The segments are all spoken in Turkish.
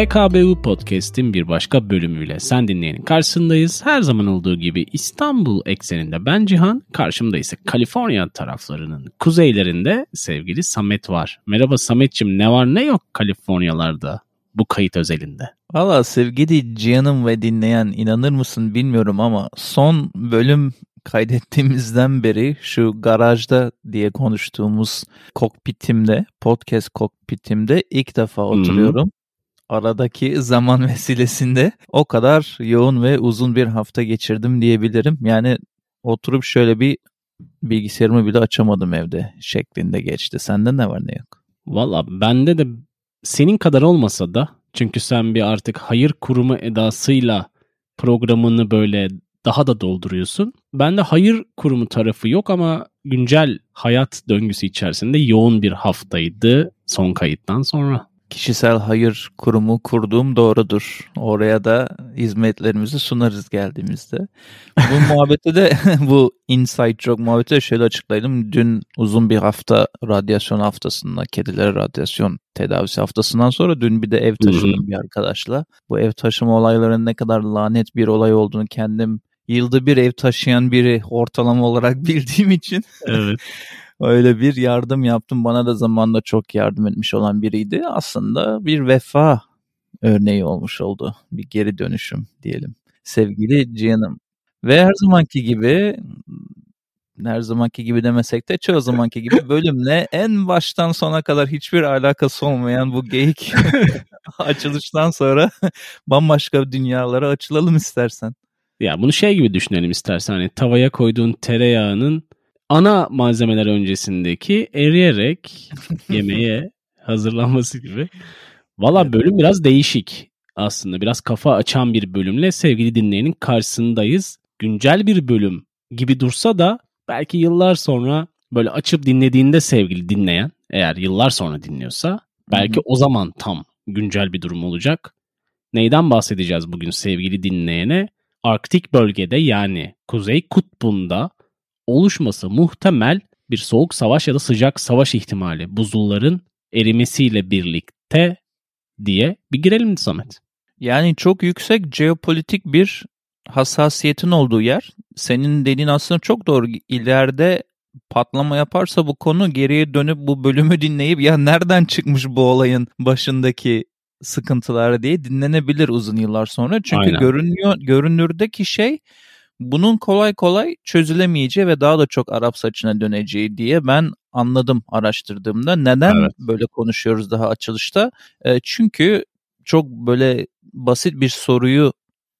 GKBU Podcast'in bir başka bölümüyle sen dinleyenin karşısındayız. Her zaman olduğu gibi İstanbul ekseninde ben Cihan, karşımda ise Kaliforniya taraflarının kuzeylerinde sevgili Samet var. Merhaba Samet'ciğim ne var ne yok Kaliforniyalarda bu kayıt özelinde? Valla sevgili Cihan'ım ve dinleyen inanır mısın bilmiyorum ama son bölüm kaydettiğimizden beri şu garajda diye konuştuğumuz kokpitimde, podcast kokpitimde ilk defa oturuyorum. Aradaki zaman vesilesinde o kadar yoğun ve uzun bir hafta geçirdim diyebilirim. Yani oturup şöyle bir bilgisayarımı bile açamadım evde şeklinde geçti. Sende ne var ne yok? Valla bende de senin kadar olmasa da çünkü sen bir artık hayır kurumu edasıyla programını böyle daha da dolduruyorsun. Bende hayır kurumu tarafı yok ama güncel hayat döngüsü içerisinde yoğun bir haftaydı son kayıttan sonra kişisel hayır kurumu kurduğum doğrudur. Oraya da hizmetlerimizi sunarız geldiğimizde. Bu muhabbeti de bu inside joke muhabbeti de şöyle açıklayalım. Dün uzun bir hafta radyasyon haftasında, kedilere radyasyon tedavisi haftasından sonra dün bir de ev taşıdım bir arkadaşla. Bu ev taşıma olaylarının ne kadar lanet bir olay olduğunu kendim yılda bir ev taşıyan biri ortalama olarak bildiğim için. Evet. Öyle bir yardım yaptım. Bana da zamanında çok yardım etmiş olan biriydi. Aslında bir vefa örneği olmuş oldu. Bir geri dönüşüm diyelim. Sevgili Cihan'ım. Ve her zamanki gibi her zamanki gibi demesek de çoğu zamanki gibi bölümle en baştan sona kadar hiçbir alakası olmayan bu geyik açılıştan sonra bambaşka dünyalara açılalım istersen. Ya bunu şey gibi düşünelim istersen hani tavaya koyduğun tereyağının ana malzemeler öncesindeki eriyerek yemeğe hazırlanması gibi. Valla bölüm biraz değişik aslında. Biraz kafa açan bir bölümle sevgili dinleyenin karşısındayız. Güncel bir bölüm gibi dursa da belki yıllar sonra böyle açıp dinlediğinde sevgili dinleyen eğer yıllar sonra dinliyorsa belki Hı-hı. o zaman tam güncel bir durum olacak. Neyden bahsedeceğiz bugün sevgili dinleyene? Arktik bölgede yani Kuzey Kutbu'nda oluşması muhtemel bir soğuk savaş ya da sıcak savaş ihtimali buzulların erimesiyle birlikte diye bir girelim Samet. Yani çok yüksek jeopolitik bir hassasiyetin olduğu yer. Senin dediğin aslında çok doğru. İleride patlama yaparsa bu konu geriye dönüp bu bölümü dinleyip ya nereden çıkmış bu olayın başındaki sıkıntılar diye dinlenebilir uzun yıllar sonra. Çünkü Aynen. görünüyor görünürdeki şey bunun kolay kolay çözülemeyeceği ve daha da çok Arap saçına döneceği diye ben anladım araştırdığımda. Neden evet. böyle konuşuyoruz daha açılışta? E, çünkü çok böyle basit bir soruyu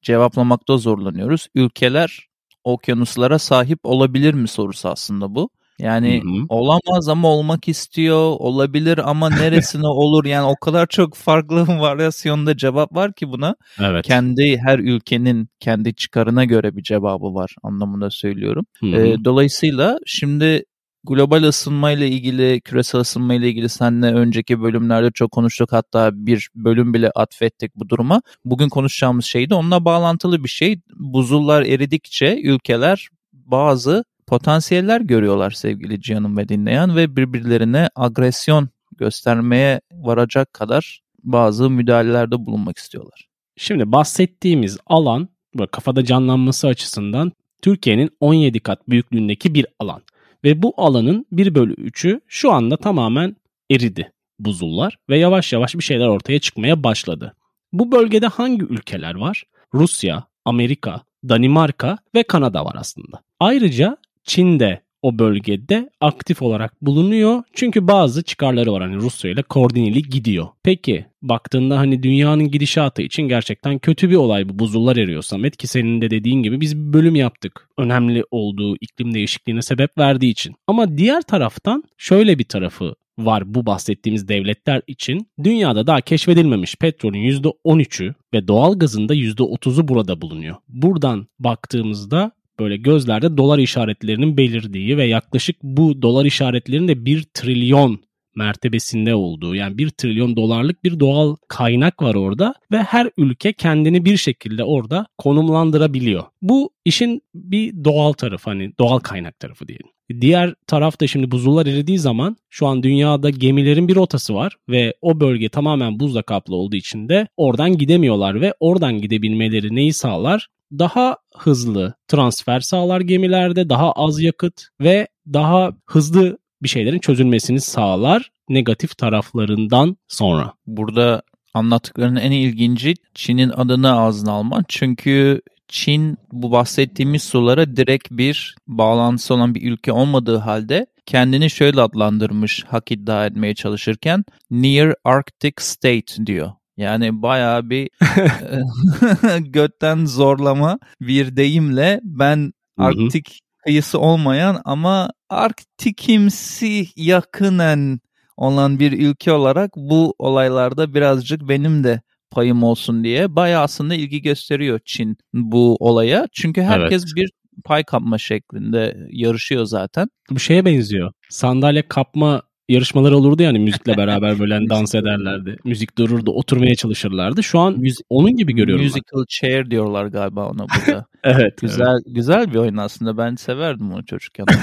cevaplamakta zorlanıyoruz. Ülkeler okyanuslara sahip olabilir mi sorusu aslında bu. Yani hı hı. olamaz ama olmak istiyor, olabilir ama neresine olur yani o kadar çok farklı varyasyonda cevap var ki buna. Evet. Kendi her ülkenin kendi çıkarına göre bir cevabı var anlamında söylüyorum. Hı hı. E, dolayısıyla şimdi global ısınma ile ilgili, küresel ısınma ile ilgili seninle önceki bölümlerde çok konuştuk. Hatta bir bölüm bile atfettik bu duruma. Bugün konuşacağımız şey de onunla bağlantılı bir şey. Buzullar eridikçe ülkeler bazı potansiyeller görüyorlar sevgili Cihan'ım ve dinleyen ve birbirlerine agresyon göstermeye varacak kadar bazı müdahalelerde bulunmak istiyorlar. Şimdi bahsettiğimiz alan kafada canlanması açısından Türkiye'nin 17 kat büyüklüğündeki bir alan. Ve bu alanın 1 bölü 3'ü şu anda tamamen eridi buzullar ve yavaş yavaş bir şeyler ortaya çıkmaya başladı. Bu bölgede hangi ülkeler var? Rusya, Amerika, Danimarka ve Kanada var aslında. Ayrıca Çin de o bölgede aktif olarak bulunuyor. Çünkü bazı çıkarları var hani Rusya ile koordineli gidiyor. Peki baktığında hani dünyanın gidişatı için gerçekten kötü bir olay bu buzullar eriyor Samet ki senin de dediğin gibi biz bir bölüm yaptık. Önemli olduğu iklim değişikliğine sebep verdiği için. Ama diğer taraftan şöyle bir tarafı var bu bahsettiğimiz devletler için. Dünyada daha keşfedilmemiş petrolün %13'ü ve doğal gazın da %30'u burada bulunuyor. Buradan baktığımızda böyle gözlerde dolar işaretlerinin belirdiği ve yaklaşık bu dolar işaretlerinin de 1 trilyon mertebesinde olduğu yani 1 trilyon dolarlık bir doğal kaynak var orada ve her ülke kendini bir şekilde orada konumlandırabiliyor. Bu işin bir doğal tarafı hani doğal kaynak tarafı diyelim. Diğer tarafta şimdi buzullar eridiği zaman şu an dünyada gemilerin bir rotası var ve o bölge tamamen buzla kaplı olduğu için de oradan gidemiyorlar ve oradan gidebilmeleri neyi sağlar? Daha hızlı transfer sağlar gemilerde, daha az yakıt ve daha hızlı bir şeylerin çözülmesini sağlar negatif taraflarından sonra. Burada anlattıklarının en ilginci Çin'in adını ağzına alman. Çünkü Çin bu bahsettiğimiz sulara direkt bir bağlantısı olan bir ülke olmadığı halde kendini şöyle adlandırmış hak iddia etmeye çalışırken Near Arctic State diyor. Yani bayağı bir götten zorlama bir deyimle ben Arktik kıyısı olmayan ama Arktikimsi yakınen olan bir ülke olarak bu olaylarda birazcık benim de payım olsun diye bayağı aslında ilgi gösteriyor Çin bu olaya. Çünkü herkes evet. bir pay kapma şeklinde yarışıyor zaten. Bu şeye benziyor. Sandalye kapma yarışmalar olurdu yani müzikle beraber böyle hani dans ederlerdi. Müzik dururdu, oturmaya çalışırlardı. Şu an Müzik, onun gibi görüyorum. Musical ben. chair diyorlar galiba ona burada. evet. Güzel evet. güzel bir oyun aslında. Ben severdim onu çocukken.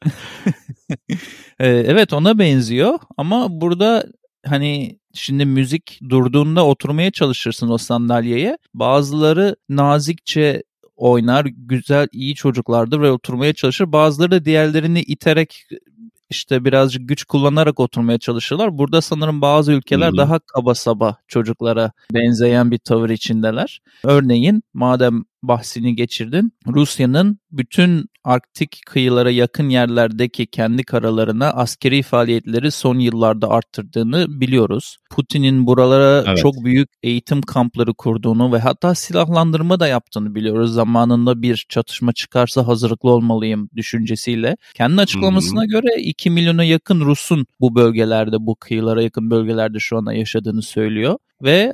evet ona benziyor ama burada hani şimdi müzik durduğunda oturmaya çalışırsın o sandalyeye. Bazıları nazikçe oynar, güzel, iyi çocuklardır ve oturmaya çalışır. Bazıları da diğerlerini iterek işte birazcık güç kullanarak oturmaya çalışırlar. Burada sanırım bazı ülkeler Hı-hı. daha kaba saba çocuklara benzeyen bir tavır içindeler. Örneğin madem bahsini geçirdin. Rusya'nın bütün Arktik kıyılara yakın yerlerdeki kendi karalarına askeri faaliyetleri son yıllarda arttırdığını biliyoruz. Putin'in buralara evet. çok büyük eğitim kampları kurduğunu ve hatta silahlandırma da yaptığını biliyoruz. Zamanında bir çatışma çıkarsa hazırlıklı olmalıyım düşüncesiyle. Kendi açıklamasına hmm. göre 2 milyona yakın Rus'un bu bölgelerde, bu kıyılara yakın bölgelerde şu anda yaşadığını söylüyor ve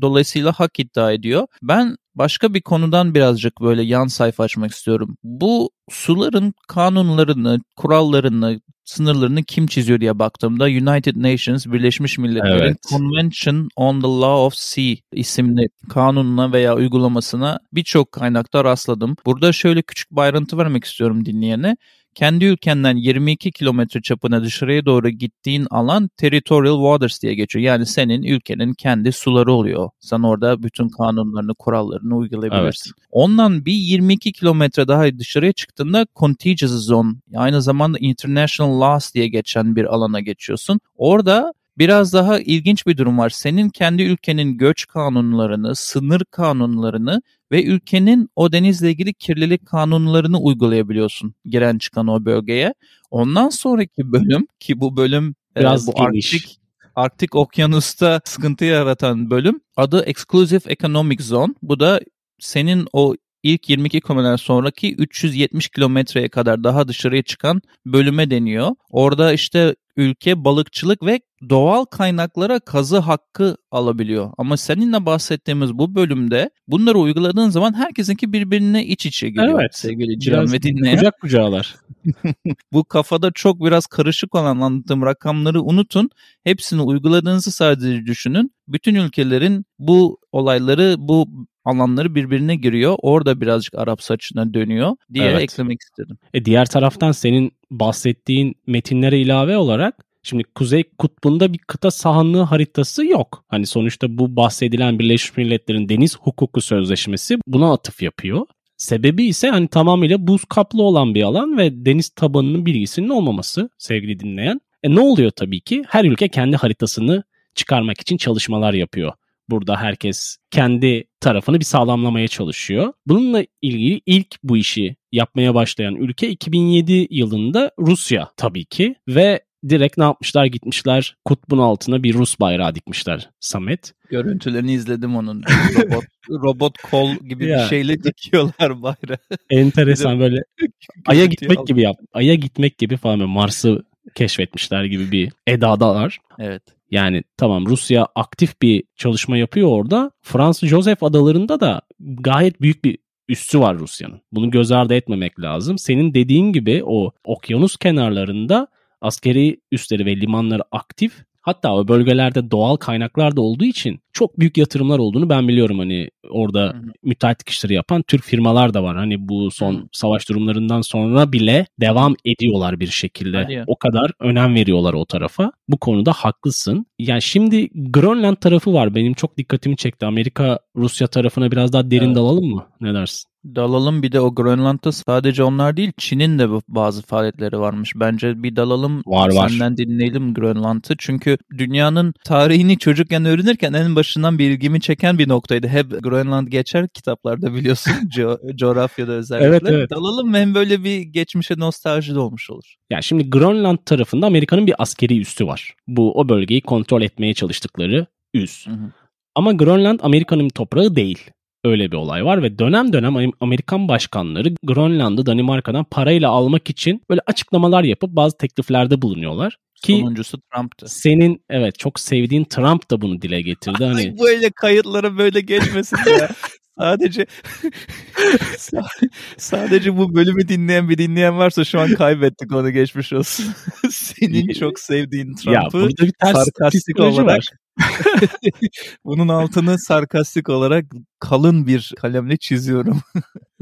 dolayısıyla hak iddia ediyor. Ben başka bir konudan birazcık böyle yan sayfa açmak istiyorum. Bu suların kanunlarını, kurallarını, sınırlarını kim çiziyor diye baktığımda United Nations Birleşmiş Milletler'in evet. Convention on the Law of Sea isimli kanununa veya uygulamasına birçok kaynakta rastladım. Burada şöyle küçük bir ayrıntı vermek istiyorum dinleyene kendi ülkenden 22 kilometre çapına dışarıya doğru gittiğin alan territorial waters diye geçiyor. Yani senin ülkenin kendi suları oluyor. Sen orada bütün kanunlarını, kurallarını uygulayabilirsin. Evet. Ondan bir 22 kilometre daha dışarıya çıktığında contiguous zone, aynı zamanda international laws diye geçen bir alana geçiyorsun. Orada biraz daha ilginç bir durum var. Senin kendi ülkenin göç kanunlarını, sınır kanunlarını ve ülkenin o denizle ilgili kirlilik kanunlarını uygulayabiliyorsun giren çıkan o bölgeye. Ondan sonraki bölüm ki bu bölüm e, biraz e, bu geniş. Arktik Arktik Okyanus'ta sıkıntı yaratan bölüm adı Exclusive Economic Zone. Bu da senin o ilk 22 kilometreden sonraki 370 kilometreye kadar daha dışarıya çıkan bölüme deniyor. Orada işte ülke balıkçılık ve doğal kaynaklara kazı hakkı alabiliyor. Ama seninle bahsettiğimiz bu bölümde bunları uyguladığın zaman herkesinki birbirine iç içe geliyor. Evet. Sevgili Cihan ve dinleyen. Kucak kucağlar. bu kafada çok biraz karışık olan anlattığım rakamları unutun. Hepsini uyguladığınızı sadece düşünün. Bütün ülkelerin bu olayları, bu alanları birbirine giriyor. Orada birazcık Arap saçına dönüyor diye evet. eklemek istedim. E diğer taraftan senin bahsettiğin metinlere ilave olarak Şimdi Kuzey Kutbu'nda bir kıta sahanlığı haritası yok. Hani sonuçta bu bahsedilen Birleşmiş Milletler'in Deniz Hukuku Sözleşmesi buna atıf yapıyor. Sebebi ise hani tamamıyla buz kaplı olan bir alan ve deniz tabanının bilgisinin olmaması sevgili dinleyen. E ne oluyor tabii ki? Her ülke kendi haritasını çıkarmak için çalışmalar yapıyor. Burada herkes kendi tarafını bir sağlamlamaya çalışıyor. Bununla ilgili ilk bu işi yapmaya başlayan ülke 2007 yılında Rusya tabii ki ve direkt ne yapmışlar gitmişler kutbun altına bir Rus bayrağı dikmişler Samet. Görüntülerini izledim onun. Robot, robot kol gibi ya. bir şeyle dikiyorlar bayrağı. Enteresan böyle Ay'a gitmek gibi yap. Ay'a gitmek gibi falan Mars'ı keşfetmişler gibi bir edadalar. Evet. Yani tamam Rusya aktif bir çalışma yapıyor orada. Fransız Joseph adalarında da gayet büyük bir üssü var Rusya'nın. Bunu göz ardı etmemek lazım. Senin dediğin gibi o okyanus kenarlarında askeri üsleri ve limanları aktif Hatta o bölgelerde doğal kaynaklar da olduğu için çok büyük yatırımlar olduğunu ben biliyorum hani orada hı hı. müteahhitlik işleri yapan Türk firmalar da var. Hani bu son hı. savaş durumlarından sonra bile devam ediyorlar bir şekilde. O kadar önem veriyorlar o tarafa. Bu konuda haklısın. Yani şimdi Grönland tarafı var. Benim çok dikkatimi çekti. Amerika Rusya tarafına biraz daha derin evet. dalalım mı? Ne dersin? Dalalım bir de o Grönland'da sadece onlar değil Çin'in de bazı faaliyetleri varmış. Bence bir dalalım var, var. senden dinleyelim Grönland'ı. Çünkü dünyanın tarihini çocukken öğrenirken en başından bir ilgimi çeken bir noktaydı. Hep Grönland geçer kitaplarda biliyorsun co- coğrafyada özellikle. Evet, evet. Dalalım hem böyle bir geçmişe nostalji de olmuş olur. Ya şimdi Grönland tarafında Amerika'nın bir askeri üssü var. Bu o bölgeyi kontrol etmeye çalıştıkları üs. Hı hı. Ama Grönland Amerika'nın toprağı değil. Öyle bir olay var ve dönem dönem Amerikan başkanları Grönland'ı Danimarka'dan parayla almak için böyle açıklamalar yapıp bazı tekliflerde bulunuyorlar. Ki Sonuncusu Trump'tı. Senin evet çok sevdiğin Trump da bunu dile getirdi. Hani... Böyle kayıtlara böyle geçmesin ya. Sadece sadece bu bölümü dinleyen bir dinleyen varsa şu an kaybettik onu geçmiş olsun. Senin çok sevdiğin Trump'ı sarkastik olarak. Bunun altını sarkastik olarak kalın bir kalemle çiziyorum.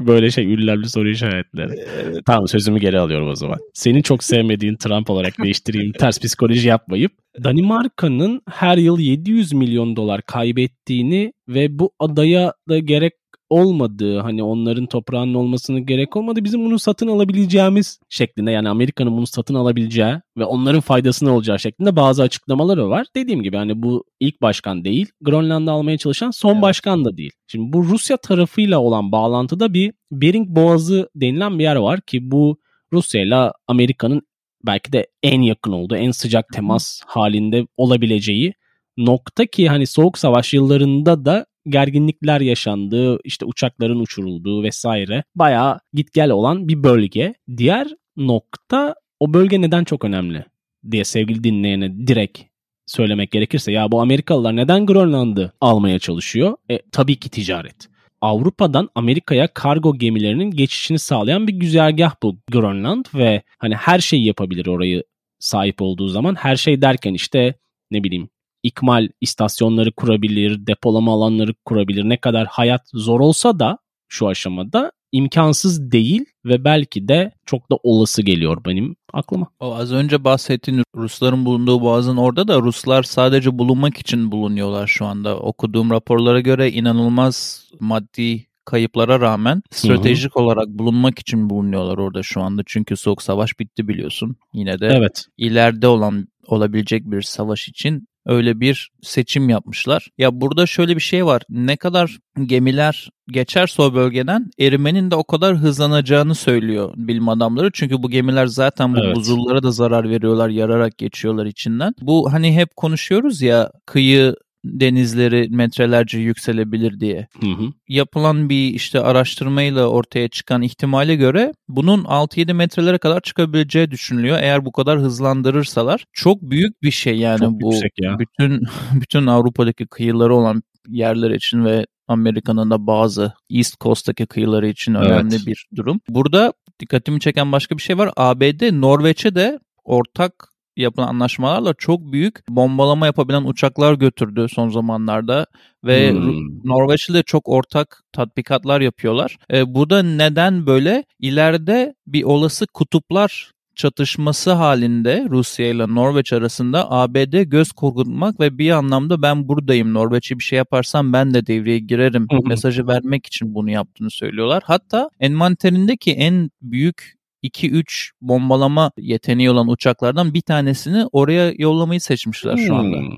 Böyle şey ünlemli soru işaretleri. Evet. Tamam sözümü geri alıyorum o zaman. Senin çok sevmediğin Trump olarak değiştireyim. ters psikoloji yapmayıp Danimarka'nın her yıl 700 milyon dolar kaybettiğini ve bu adaya da gerek olmadığı hani onların toprağının olmasını gerek olmadı bizim bunu satın alabileceğimiz şeklinde yani Amerika'nın bunu satın alabileceği ve onların faydasına olacağı şeklinde bazı açıklamaları var. Dediğim gibi hani bu ilk başkan değil Grönland'ı almaya çalışan son evet. başkan da değil. Şimdi bu Rusya tarafıyla olan bağlantıda bir Bering Boğazı denilen bir yer var ki bu Rusya ile Amerika'nın belki de en yakın olduğu, en sıcak temas halinde olabileceği nokta ki hani soğuk savaş yıllarında da gerginlikler yaşandığı, işte uçakların uçurulduğu vesaire bayağı git gel olan bir bölge. Diğer nokta o bölge neden çok önemli diye sevgili dinleyene direkt söylemek gerekirse ya bu Amerikalılar neden Grönland'ı almaya çalışıyor? E, tabii ki ticaret. Avrupa'dan Amerika'ya kargo gemilerinin geçişini sağlayan bir güzergah bu Grönland ve hani her şeyi yapabilir orayı sahip olduğu zaman. Her şey derken işte ne bileyim ikmal istasyonları kurabilir, depolama alanları kurabilir. Ne kadar hayat zor olsa da şu aşamada imkansız değil ve belki de çok da olası geliyor benim aklıma. O az önce bahsettiğin Rusların bulunduğu boğazın orada da Ruslar sadece bulunmak için bulunuyorlar şu anda. Okuduğum raporlara göre inanılmaz maddi kayıplara rağmen stratejik Hı-hı. olarak bulunmak için bulunuyorlar orada şu anda. Çünkü soğuk savaş bitti biliyorsun. Yine de evet. ileride olan olabilecek bir savaş için öyle bir seçim yapmışlar. Ya burada şöyle bir şey var. Ne kadar gemiler geçerse o bölgeden erimenin de o kadar hızlanacağını söylüyor bilim adamları. Çünkü bu gemiler zaten bu evet. buzullara da zarar veriyorlar, yararak geçiyorlar içinden. Bu hani hep konuşuyoruz ya kıyı denizleri metrelerce yükselebilir diye. Hı hı. Yapılan bir işte araştırmayla ortaya çıkan ihtimale göre bunun 6-7 metrelere kadar çıkabileceği düşünülüyor. Eğer bu kadar hızlandırırsalar çok büyük bir şey yani çok bu ya. bütün bütün Avrupa'daki kıyıları olan yerler için ve Amerika'nın da bazı East Coast'taki kıyıları için önemli evet. bir durum. Burada dikkatimi çeken başka bir şey var. ABD Norveç'e de ortak yapılan anlaşmalarla çok büyük bombalama yapabilen uçaklar götürdü son zamanlarda ve hmm. Norveç'le çok ortak tatbikatlar yapıyorlar. E, bu da neden böyle? İleride bir olası kutuplar çatışması halinde Rusya ile Norveç arasında ABD göz korkutmak ve bir anlamda ben buradayım Norveç'e bir şey yaparsam ben de devreye girerim mesajı vermek için bunu yaptığını söylüyorlar. Hatta envanterindeki en büyük 2-3 bombalama yeteneği olan uçaklardan bir tanesini oraya yollamayı seçmişler şu anda. Hmm.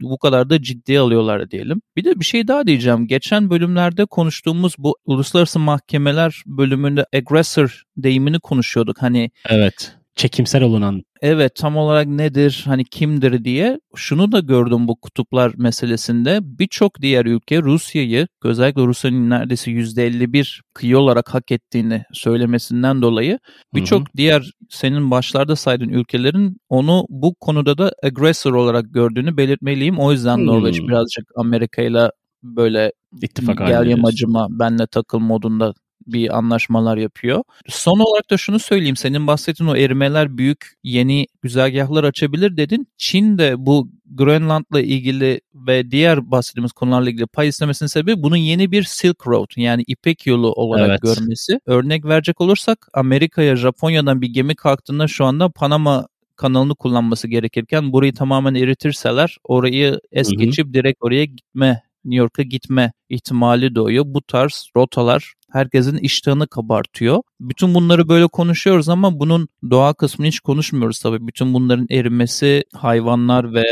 Bu kadar da ciddiye alıyorlar diyelim. Bir de bir şey daha diyeceğim. Geçen bölümlerde konuştuğumuz bu uluslararası mahkemeler bölümünde aggressor deyimini konuşuyorduk. Hani Evet çekimsel olunan. Evet tam olarak nedir hani kimdir diye şunu da gördüm bu kutuplar meselesinde birçok diğer ülke Rusya'yı özellikle Rusya'nın neredeyse %51 kıyı olarak hak ettiğini söylemesinden dolayı birçok diğer senin başlarda saydığın ülkelerin onu bu konuda da aggressor olarak gördüğünü belirtmeliyim. O yüzden hmm. Norveç birazcık Amerika ile böyle İttifak gel yamacıma benle takıl modunda bir anlaşmalar yapıyor. Son olarak da şunu söyleyeyim. Senin bahsettiğin o erimeler büyük yeni güzergahlar açabilir dedin. Çin de bu Grönland'la ilgili ve diğer bahsettiğimiz konularla ilgili pay istemesinin sebebi bunun yeni bir Silk Road yani İpek yolu olarak evet. görmesi. Örnek verecek olursak Amerika'ya Japonya'dan bir gemi kalktığında şu anda Panama kanalını kullanması gerekirken burayı tamamen eritirseler orayı es geçip direkt oraya gitme New York'a gitme ihtimali doğuyor. Bu tarz rotalar herkesin iştahını kabartıyor. Bütün bunları böyle konuşuyoruz ama bunun doğa kısmını hiç konuşmuyoruz tabii. Bütün bunların erimesi hayvanlar ve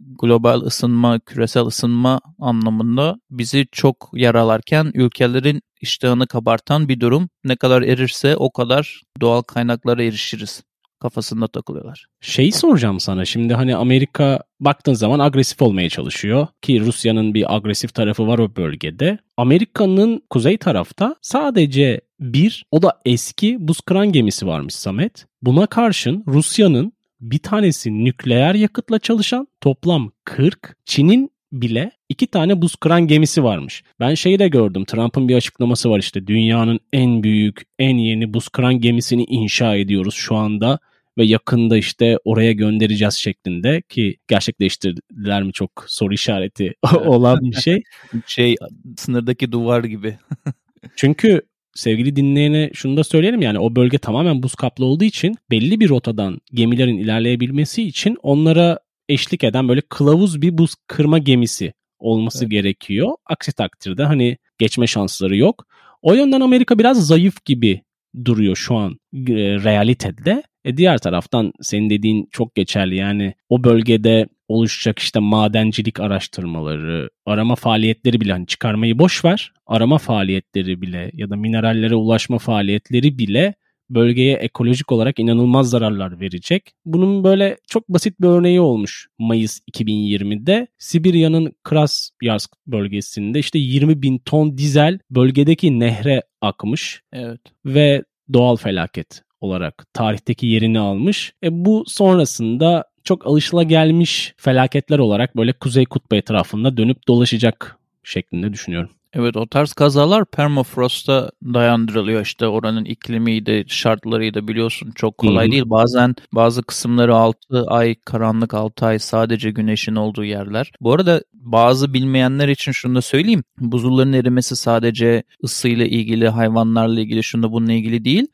global ısınma, küresel ısınma anlamında bizi çok yaralarken ülkelerin iştahını kabartan bir durum. Ne kadar erirse o kadar doğal kaynaklara erişiriz kafasında takılıyorlar. Şeyi soracağım sana şimdi hani Amerika baktığın zaman agresif olmaya çalışıyor ki Rusya'nın bir agresif tarafı var o bölgede. Amerika'nın kuzey tarafta sadece bir o da eski buz kıran gemisi varmış Samet. Buna karşın Rusya'nın bir tanesi nükleer yakıtla çalışan toplam 40, Çin'in bile iki tane buz kıran gemisi varmış. Ben şeyi de gördüm. Trump'ın bir açıklaması var işte. Dünyanın en büyük, en yeni buz kıran gemisini inşa ediyoruz şu anda ve yakında işte oraya göndereceğiz şeklinde ki gerçekleştirdiler mi çok soru işareti olan bir şey. şey sınırdaki duvar gibi. Çünkü sevgili dinleyene şunu da söyleyelim yani o bölge tamamen buz kaplı olduğu için belli bir rotadan gemilerin ilerleyebilmesi için onlara eşlik eden böyle kılavuz bir buz kırma gemisi olması evet. gerekiyor. Aksi takdirde hani geçme şansları yok. O yönden Amerika biraz zayıf gibi duruyor şu an e, realitede. E diğer taraftan senin dediğin çok geçerli yani o bölgede oluşacak işte madencilik araştırmaları, arama faaliyetleri bile hani çıkarmayı boş ver. Arama faaliyetleri bile ya da minerallere ulaşma faaliyetleri bile bölgeye ekolojik olarak inanılmaz zararlar verecek. Bunun böyle çok basit bir örneği olmuş Mayıs 2020'de. Sibirya'nın Krasnoyarsk bölgesinde işte 20 bin ton dizel bölgedeki nehre akmış. Evet. Ve doğal felaket olarak tarihteki yerini almış. E bu sonrasında çok alışılagelmiş felaketler olarak böyle Kuzey Kutbu etrafında dönüp dolaşacak şeklinde düşünüyorum. Evet o tarz kazalar permafrost'a dayandırılıyor işte oranın iklimiydi, şartlarıydı biliyorsun çok kolay Hı-hı. değil. Bazen bazı kısımları 6 ay karanlık 6 ay sadece güneşin olduğu yerler. Bu arada bazı bilmeyenler için şunu da söyleyeyim. Buzulların erimesi sadece ısıyla ilgili, hayvanlarla ilgili, şunda bununla ilgili değil.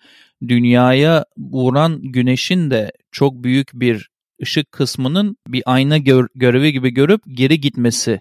Dünyaya vuran güneşin de çok büyük bir ışık kısmının bir ayna gör- görevi gibi görüp geri gitmesi.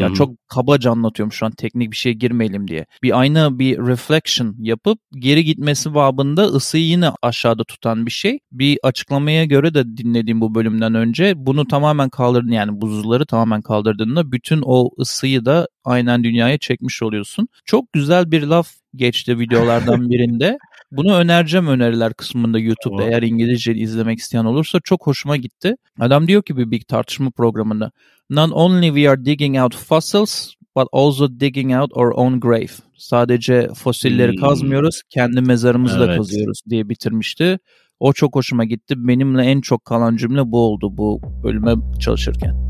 Ya çok kabaca anlatıyorum şu an teknik bir şeye girmeyelim diye. Bir ayna bir reflection yapıp geri gitmesi babında ısıyı yine aşağıda tutan bir şey. Bir açıklamaya göre de dinlediğim bu bölümden önce bunu tamamen kaldırdın yani buzulları tamamen kaldırdığında bütün o ısıyı da aynen dünyaya çekmiş oluyorsun. Çok güzel bir laf geçti videolardan birinde. Bunu önereceğim öneriler kısmında YouTube'da eğer İngilizce izlemek isteyen olursa çok hoşuma gitti. Adam diyor ki bir big tartışma programında Not only we are digging out fossils but also digging out our own grave. Sadece fosilleri hmm. kazmıyoruz, kendi mezarımızı evet. da kazıyoruz diye bitirmişti. O çok hoşuma gitti. Benimle en çok kalan cümle bu oldu bu bölüme çalışırken.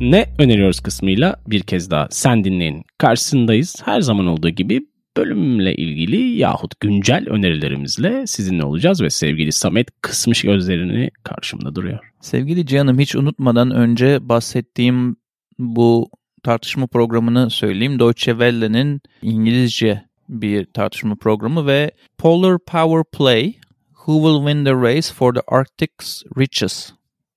Ne öneriyoruz kısmıyla bir kez daha sen dinleyin. Karşısındayız. Her zaman olduğu gibi bölümle ilgili yahut güncel önerilerimizle sizinle olacağız ve sevgili Samet kısmış gözlerini karşımda duruyor. Sevgili Cihan'ım hiç unutmadan önce bahsettiğim bu tartışma programını söyleyeyim. Deutsche Welle'nin İngilizce bir tartışma programı ve Polar Power Play Who Will Win the Race for the Arctic's Riches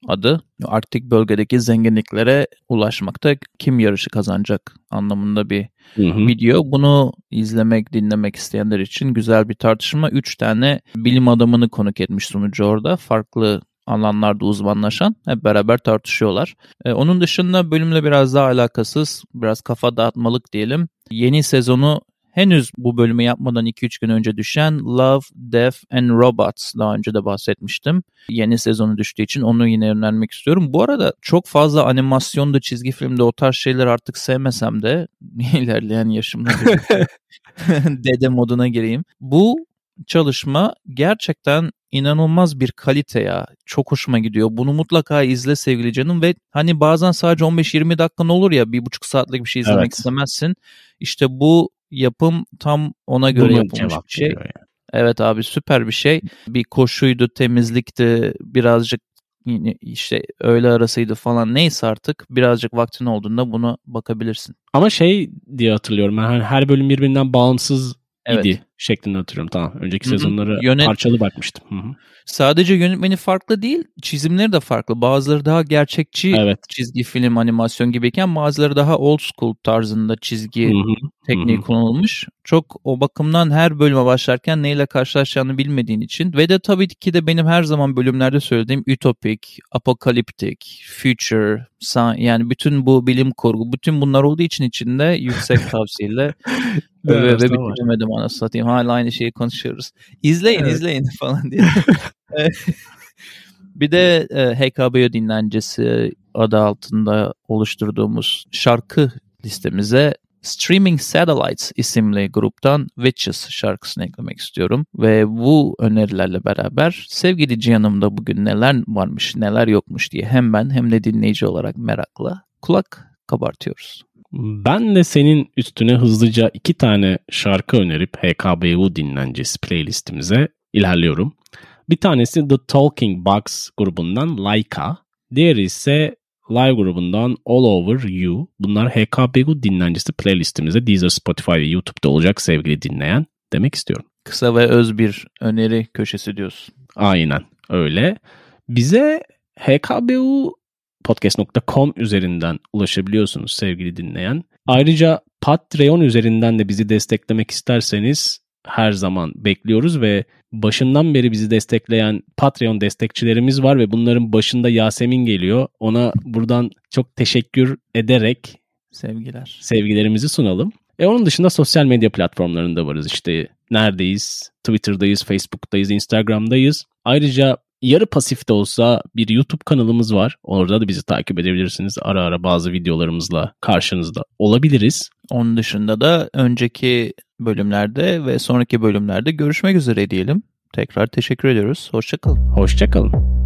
adı. Arktik bölgedeki zenginliklere ulaşmakta kim yarışı kazanacak anlamında bir hı hı. video. Bunu izlemek, dinlemek isteyenler için güzel bir tartışma. Üç tane bilim adamını konuk etmiş sunucu orada. Farklı alanlarda uzmanlaşan hep beraber tartışıyorlar. Ee, onun dışında bölümle biraz daha alakasız, biraz kafa dağıtmalık diyelim. Yeni sezonu henüz bu bölümü yapmadan 2-3 gün önce düşen Love, Death and Robots daha önce de bahsetmiştim. Yeni sezonu düştüğü için onu yine önermek istiyorum. Bu arada çok fazla animasyonda, çizgi filmde o tarz şeyler artık sevmesem de ilerleyen yaşımda dede moduna gireyim. Bu çalışma gerçekten inanılmaz bir kalite ya. Çok hoşuma gidiyor. Bunu mutlaka izle sevgili canım ve hani bazen sadece 15-20 dakikan olur ya bir buçuk saatlik bir şey izlemek Evet. istemezsin. İşte bu yapım tam ona göre Buna yapılmış bir şey. yani. Evet abi süper bir şey. Bir koşuydu, temizlikti, birazcık yine işte öğle arasıydı falan neyse artık birazcık vaktin olduğunda buna bakabilirsin. Ama şey diye hatırlıyorum ben hani her bölüm birbirinden bağımsız Evet. idi şeklinde hatırlıyorum. Tamam. Önceki Hı hı. sezonları Yönet- parçalı bakmıştım. Hı hı. Sadece yönetmeni farklı değil, çizimleri de farklı. Bazıları daha gerçekçi Evet. çizgi film, animasyon gibiyken bazıları daha old school tarzında çizgi Hı hı. tekniği Hı hı. kullanılmış. Çok o bakımdan her bölüme başlarken neyle karşılaşacağını bilmediğin için ve de tabii ki de benim her zaman bölümlerde söylediğim ütopik, apokaliptik, future, yani bütün bu bilim kurgu, bütün bunlar olduğu için içinde yüksek tavsiyeyle ve, ve bitiremedim anasını satayım. Hala aynı şeyi konuşuyoruz. İzleyin Evet. izleyin falan diye. Bir de e, HKBO dinlencesi adı altında oluşturduğumuz şarkı listemize Streaming Satellites isimli gruptan Witches şarkısını eklemek istiyorum. Ve bu önerilerle beraber sevgili Cihan'ımda bugün neler varmış neler yokmuş diye hem ben hem de dinleyici olarak merakla kulak kabartıyoruz. Ben de senin üstüne hızlıca iki tane şarkı önerip HKBU dinlencesi playlistimize ilerliyorum. Bir tanesi The Talking Box grubundan Laika. Diğeri ise Live grubundan All Over You. Bunlar HKBU dinlencesi playlistimize Deezer, Spotify ve YouTube'da olacak sevgili dinleyen demek istiyorum. Kısa ve öz bir öneri köşesi diyorsun. Aynen öyle. Bize HKBU podcast.com üzerinden ulaşabiliyorsunuz sevgili dinleyen. Ayrıca Patreon üzerinden de bizi desteklemek isterseniz her zaman bekliyoruz ve başından beri bizi destekleyen Patreon destekçilerimiz var ve bunların başında Yasemin geliyor. Ona buradan çok teşekkür ederek Sevgiler. sevgilerimizi sunalım. E onun dışında sosyal medya platformlarında varız. İşte neredeyiz? Twitter'dayız, Facebook'tayız, Instagram'dayız. Ayrıca yarı pasif de olsa bir YouTube kanalımız var. Orada da bizi takip edebilirsiniz. Ara ara bazı videolarımızla karşınızda olabiliriz. Onun dışında da önceki bölümlerde ve sonraki bölümlerde görüşmek üzere diyelim. Tekrar teşekkür ediyoruz. Hoşçakalın. Hoşçakalın.